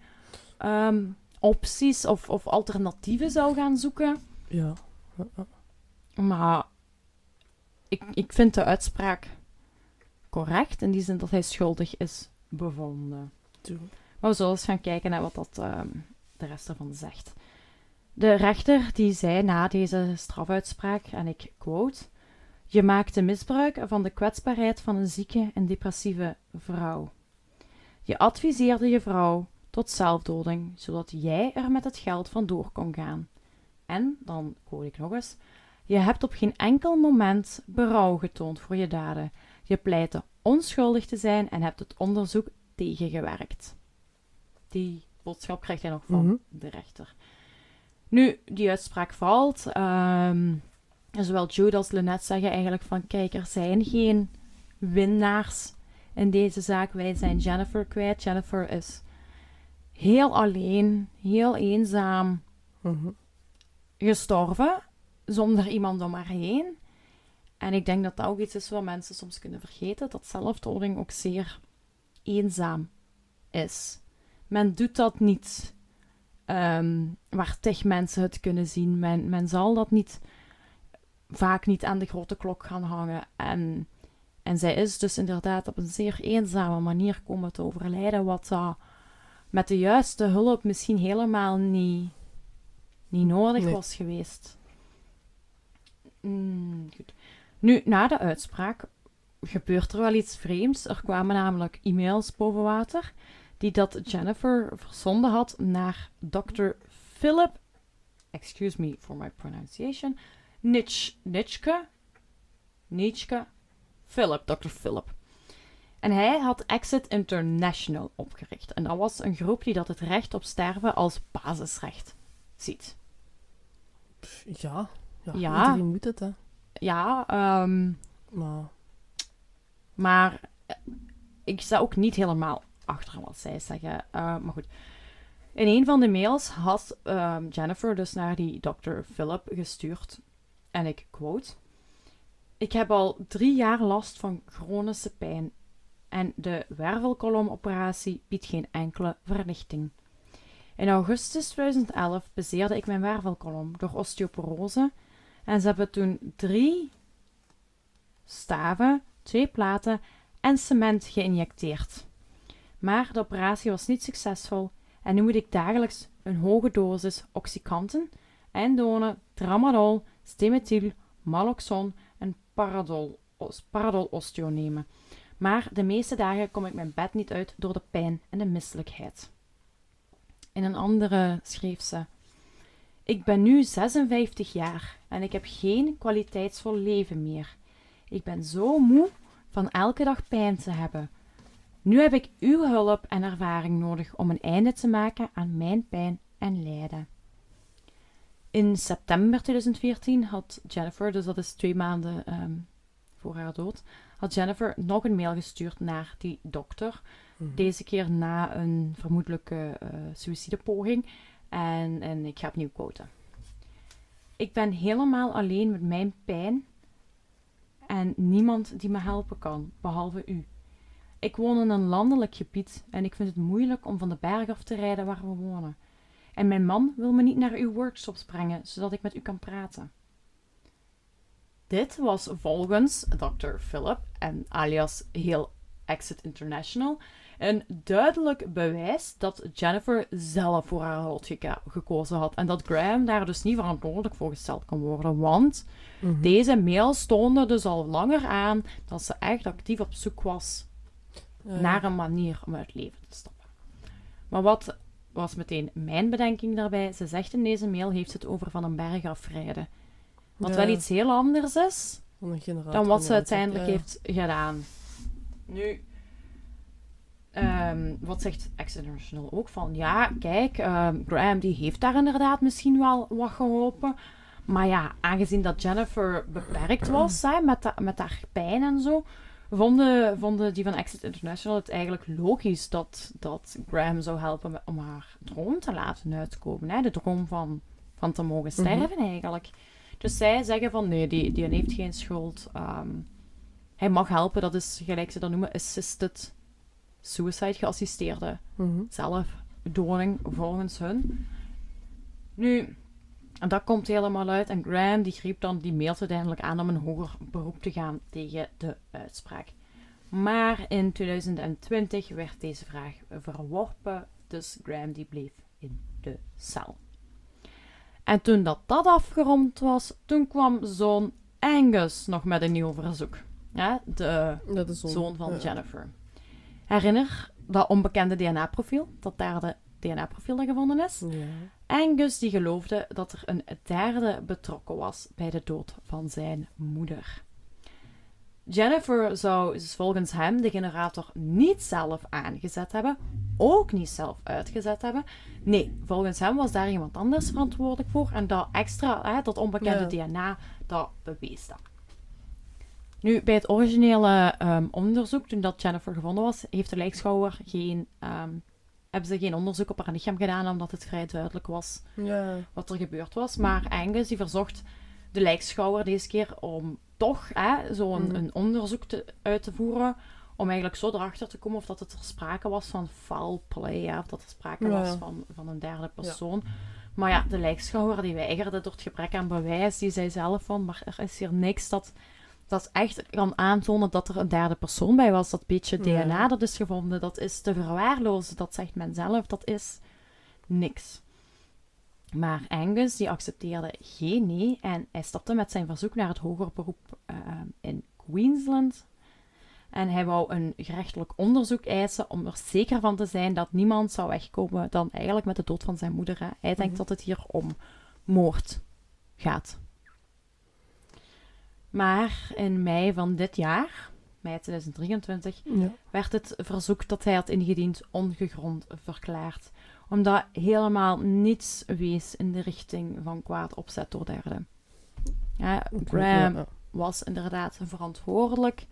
ehm, opties of, of alternatieven zou gaan zoeken. Ja. Maar ik, ik vind de uitspraak correct in die zin dat hij schuldig is bevonden. Tuurlijk. Maar we zullen eens gaan kijken naar wat dat, ehm, de rest ervan zegt. De rechter die zei na deze strafuitspraak, en ik quote: Je maakte misbruik van de kwetsbaarheid van een zieke en depressieve vrouw. Je adviseerde je vrouw tot zelfdoding, zodat jij er met het geld vandoor kon gaan. En, dan quote ik nog eens: Je hebt op geen enkel moment berouw getoond voor je daden. Je pleitte onschuldig te zijn en hebt het onderzoek tegengewerkt. Die boodschap krijgt hij nog van Mhm. de rechter. Nu, die uitspraak valt. ehm, en zowel Jude als Lynette zeggen eigenlijk van... Kijk, er zijn geen winnaars in deze zaak. Wij zijn Jennifer kwijt. Jennifer is heel alleen, heel eenzaam Mhm. gestorven. Zonder iemand om haar heen. En ik denk dat dat ook iets is wat mensen soms kunnen vergeten. Dat zelfdoding ook zeer eenzaam is. Men doet dat niet ehm, waar tig mensen het kunnen zien. Men, men zal dat niet vaak niet aan de grote klok gaan hangen. En, en zij is dus inderdaad op een zeer eenzame manier komen te overlijden. Wat dat met de juiste hulp misschien helemaal niet, niet nodig Nee. was geweest. Mm, goed. Nu, na de uitspraak gebeurt er wel iets vreemds. Er kwamen namelijk e-mails boven water die dat Jennifer verzonden had naar Dr. Philip, excuse me for my pronunciation, Nitsch, Nitschke, Nitschke, Philip, Dr. Philip. En hij had Exit International opgericht. En dat was een groep die dat het recht op sterven als basisrecht ziet. Ja. Ja, Ja. iedereen moet het, hè. Ja, ehm, Maar... Maar eh, ik sta ook niet helemaal achter wat zij zeggen. Eh, maar goed. In een van de mails had ehm, Jennifer dus naar die Dr. Philip gestuurd. En ik quote. Ik heb al drie jaar last van chronische pijn. En de wervelkolomoperatie biedt geen enkele verlichting. In augustus 2011 bezeerde ik mijn wervelkolom door osteoporose. En ze hebben toen drie staven, twee platen en cement geïnjecteerd. Maar de operatie was niet succesvol en nu moet ik dagelijks een hoge dosis oxycanten, endone, tramadol, stemetyl, naloxon en paradol, os- paradolosteo nemen. Maar de meeste dagen kom ik mijn bed niet uit door de pijn en de misselijkheid. In een andere schreef ze: Ik ben nu 56 jaar en ik heb geen kwaliteitsvol leven meer. Ik ben zo moe van elke dag pijn te hebben. Nu heb ik uw hulp en ervaring nodig om een einde te maken aan mijn pijn en lijden. In september 2014 had Jennifer, dus dat is twee maanden ehm, voor haar dood, had Jennifer nog een mail gestuurd naar die dokter. Mhm. Deze keer na een vermoedelijke eh suïcidepoging. En, en ik ga opnieuw quoten. Ik ben helemaal alleen met mijn pijn en niemand die me helpen kan, behalve u. Ik woon in een landelijk gebied en ik vind het moeilijk om van de berg af te rijden waar we wonen. En mijn man wil me niet naar uw workshops brengen, zodat ik met u kan praten. Dit was volgens Dr. Philip en alias heel Exit International een duidelijk bewijs dat Jennifer zelf voor haar lot geka- gekozen had en dat Graham daar dus niet verantwoordelijk voor gesteld kan worden, want Mhm. deze mail toonde dus al langer aan dat ze echt actief op zoek was ja. naar een manier om uit het leven te stappen. Maar wat was meteen mijn bedenking daarbij? Ze zegt in deze mail heeft ze het over van een berg afrijden. Wat Ja, wel iets heel anders is dan wat ze uiteindelijk ja, heeft gedaan. Nu, ehm, wat zegt Ex International ook van, ja, kijk, ehm, Graham die heeft daar inderdaad misschien wel wat geholpen. Maar ja, aangezien dat Jennifer beperkt was hè, met, met haar pijn en zo, vonden, vonden die van Exit International het eigenlijk logisch dat, dat Graham zou helpen om haar droom te laten uitkomen. Hè? De droom van, van te mogen sterven eigenlijk. Dus zij zeggen van nee, die, die heeft geen schuld. Ehm, hij mag helpen, dat is gelijk ze dat noemen, assisted suicide, geassisteerde Mhm. zelfdoding volgens hun. Nu, en dat komt helemaal uit en Graham die greep dan die mail uiteindelijk aan om een hoger beroep te gaan tegen de uitspraak. Maar in 2020 werd deze vraag verworpen, dus Graham die bleef in de cel. En toen dat, dat afgerond was, toen kwam zoon Angus nog met een nieuw verzoek. Ja, de zoon van ja. Jennifer. Herinner dat onbekende DNA-profiel, dat daar de DNA-profiel gevonden is. Ja. Angus die geloofde dat er een derde betrokken was bij de dood van zijn moeder. Jennifer zou dus volgens hem de generator niet zelf aangezet hebben, ook niet zelf uitgezet hebben. Nee, volgens hem was daar iemand anders verantwoordelijk voor en dat extra, hè, dat onbekende DNA, dat bewees dat. Nu, bij het originele ehm, onderzoek, toen dat Jennifer gevonden was, heeft de lijkschouwer geen, ehm, hebben ze geen onderzoek op haar lichaam gedaan, omdat het vrij duidelijk was Ja. wat er gebeurd was. Maar Angus die verzocht de lijkschouwer deze keer om toch zo'n Mhm. een onderzoek te, uit te voeren. Om eigenlijk zo erachter te komen of dat het er sprake was van foul play. Of dat er sprake Ja. was van, van een derde persoon. Maar ja, de lijkschouwer die weigerde door het gebrek aan bewijs. Die zei zelf van, maar er is hier niks dat, dat echt kan aantonen dat er een derde persoon bij was. Dat beetje Ja. DNA dat is gevonden, dat is te verwaarlozen. Dat zegt men zelf, dat is niks. Maar Angus die accepteerde geen nee en hij stapte met zijn verzoek naar het hoger beroep eh, in Queensland. En hij wou een gerechtelijk onderzoek eisen om er zeker van te zijn dat niemand zou wegkomen dan eigenlijk met de dood van zijn moeder. hè. Hij denkt Mhm. dat het hier om moord gaat. Maar in mei van dit jaar, mei 2023, Ja. werd het verzoek dat hij had ingediend ongegrond verklaard, omdat helemaal niets wees in de richting van kwaad opzet door derden. Ja, Graham was inderdaad verantwoordelijk.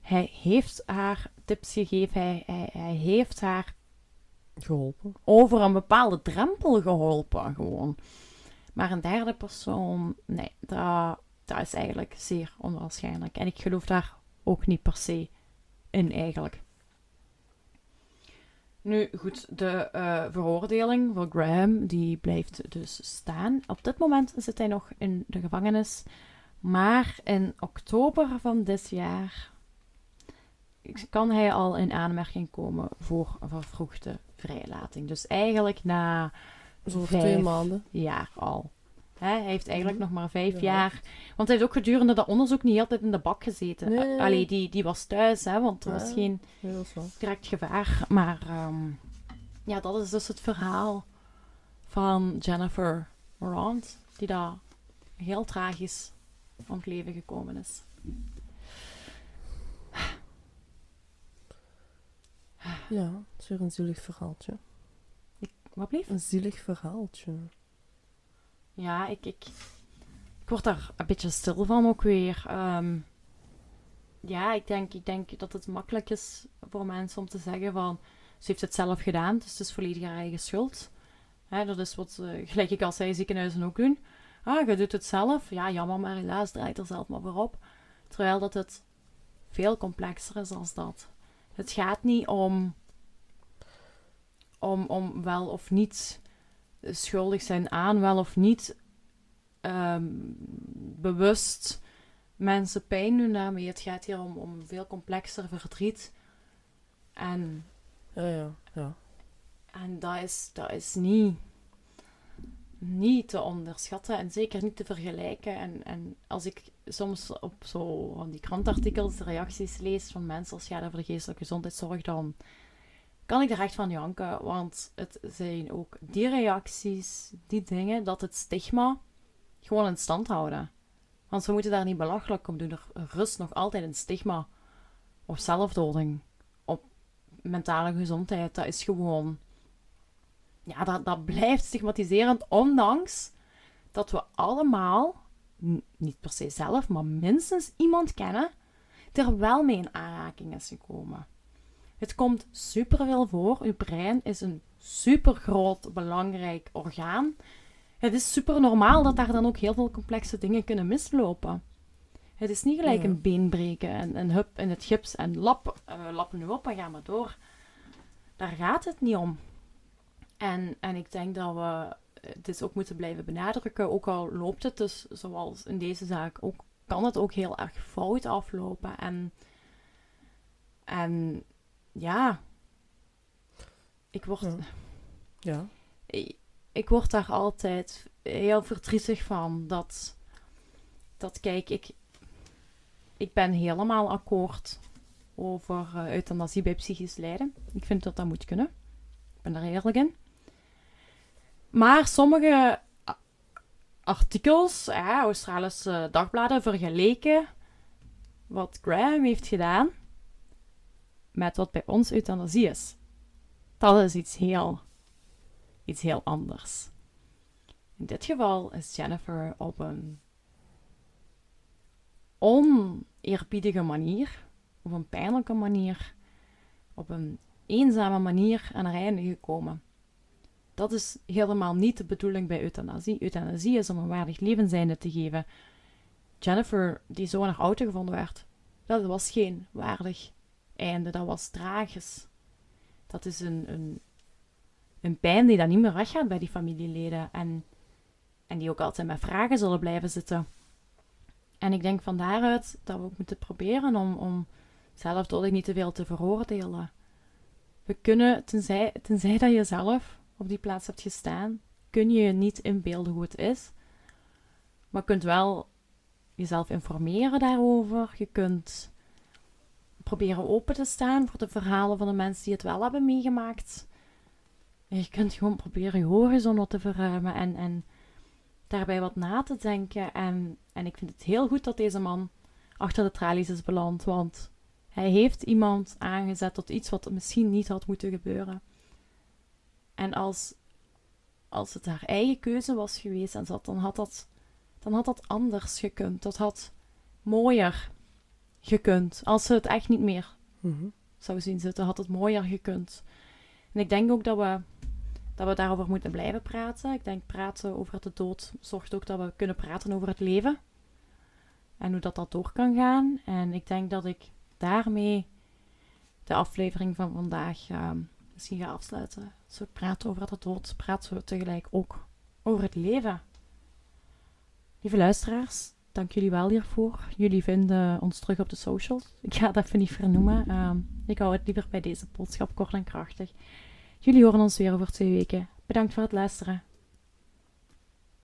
Hij heeft haar tips gegeven, hij, hij, hij heeft haar Geholpen. over een bepaalde drempel geholpen, gewoon. Maar een derde persoon, nee, dat, dat is eigenlijk zeer onwaarschijnlijk. En ik geloof daar ook niet per se in, eigenlijk. Nu, goed, de eh, veroordeling voor Graham, die blijft dus staan. Op dit moment zit hij nog in de gevangenis. Maar in oktober van dit jaar kan hij al in aanmerking komen voor een vervroegde vrijlating. Dus eigenlijk na Zo voor vijf twee maanden. jaar al. Hè, hij heeft eigenlijk Mhm. nog maar vijf Ja. jaar. Want hij heeft ook gedurende dat onderzoek niet altijd in de bak gezeten. Nee. Allee, die, die was thuis, hè, want er was geen direct gevaar. Maar ehm, ja, dat is dus het verhaal van Jennifer Morant, die daar heel tragisch om het leven gekomen is. Ja, het is weer een zielig verhaaltje. Wat blieft? Een zielig verhaaltje. Ja, ik, ik, ik word daar een beetje stil van ook weer. Ehm, ja, ik denk, ik denk dat het makkelijk is voor mensen om te zeggen van... Ze heeft het zelf gedaan, dus het is volledig haar eigen schuld. Dat is wat, eh, gelijk ik als zij ziekenhuizen ook doen. Ah, je doet het zelf. Ja, jammer, maar helaas, draait er zelf maar voor op. Terwijl dat het veel complexer is als dat. Het gaat niet om, om, om wel of niet schuldig zijn aan, wel of niet ehm, bewust mensen pijn doen daarmee. Het gaat hier om, om veel complexer verdriet. En, Ja, ja, ja. en dat, is, dat is niet, niet te onderschatten en zeker niet te vergelijken. En, en als ik soms op zo van die krantartikels de reacties lees van mensen als gaat over de geestelijke gezondheidszorg, dan kan ik er echt van janken. Want het zijn ook die reacties, die dingen, dat het stigma gewoon in stand houden. Want we moeten daar niet belachelijk om doen. Er rust nog altijd een stigma op zelfdoding, op mentale gezondheid. Dat is gewoon... Ja, dat, dat blijft stigmatiserend, ondanks dat we allemaal, niet per se zelf, maar minstens iemand kennen, er wel mee in aanraking is gekomen. Het komt superveel voor. Uw brein is een supergroot, belangrijk orgaan. Het is super normaal dat daar dan ook heel veel complexe dingen kunnen mislopen. Het is niet gelijk een been breken en een hup in het gips en lap, eh, lappen nu op en ga maar door. Daar gaat het niet om. En, en ik denk dat we eh, dit ook moeten blijven benadrukken. Ook al loopt het dus, zoals in deze zaak, ook, kan het ook heel erg fout aflopen. En, en ja, ik word, Ja. Ja. ik, ik word daar altijd heel verdrietig van. Dat, dat kijk, ik, ik ben helemaal akkoord over eh, euthanasie bij psychisch lijden. Ik vind dat dat moet kunnen. Ik ben daar eerlijk in. Maar sommige artikels, Australische dagbladen, vergeleken wat Graham heeft gedaan met wat bij ons euthanasie is. Dat is iets heel, iets heel anders. In dit geval is Jennifer op een oneerbiedige manier, op een pijnlijke manier, op een eenzame manier aan haar einde gekomen. Dat is helemaal niet de bedoeling bij euthanasie. Euthanasie is om een waardig levenseinde te geven. Jennifer, die zo naar auto gevonden werd, dat was geen waardig einde. Dat was tragisch. Dat is een, een, een pijn die dan niet meer weggaat bij die familieleden. En, en die ook altijd met vragen zullen blijven zitten. En ik denk van daaruit dat we ook moeten proberen om, om zelf ik niet te veel te veroordelen. We kunnen, tenzij, tenzij dat je zelf op die plaats hebt gestaan, kun je je niet inbeelden hoe het is. Maar je kunt wel jezelf informeren daarover. Je kunt proberen open te staan voor de verhalen van de mensen die het wel hebben meegemaakt. Je kunt gewoon proberen je horizon wat te verruimen en, en daarbij wat na te denken. En, en ik vind het heel goed dat deze man achter de tralies is beland, want hij heeft iemand aangezet tot iets wat misschien niet had moeten gebeuren. En als, als het haar eigen keuze was geweest, en dat, dan, had dat, dan had dat anders gekund. Dat had mooier gekund. Als ze het echt niet meer mm zou zien zitten, had het mooier gekund. En ik denk ook dat we, dat we daarover moeten blijven praten. Ik denk praten over de dood zorgt ook dat we kunnen praten over het leven. En hoe dat, dat door kan gaan. En ik denk dat ik daarmee de aflevering van vandaag ehm, misschien ga afsluiten. Als we praten over de dood, praten we tegelijk ook over het leven. Lieve luisteraars, dank jullie wel hiervoor. Jullie vinden ons terug op de socials. Ik ga het even niet vernoemen. Ehm, ik hou het liever bij deze boodschap kort en krachtig. Jullie horen ons weer over twee weken. Bedankt voor het luisteren.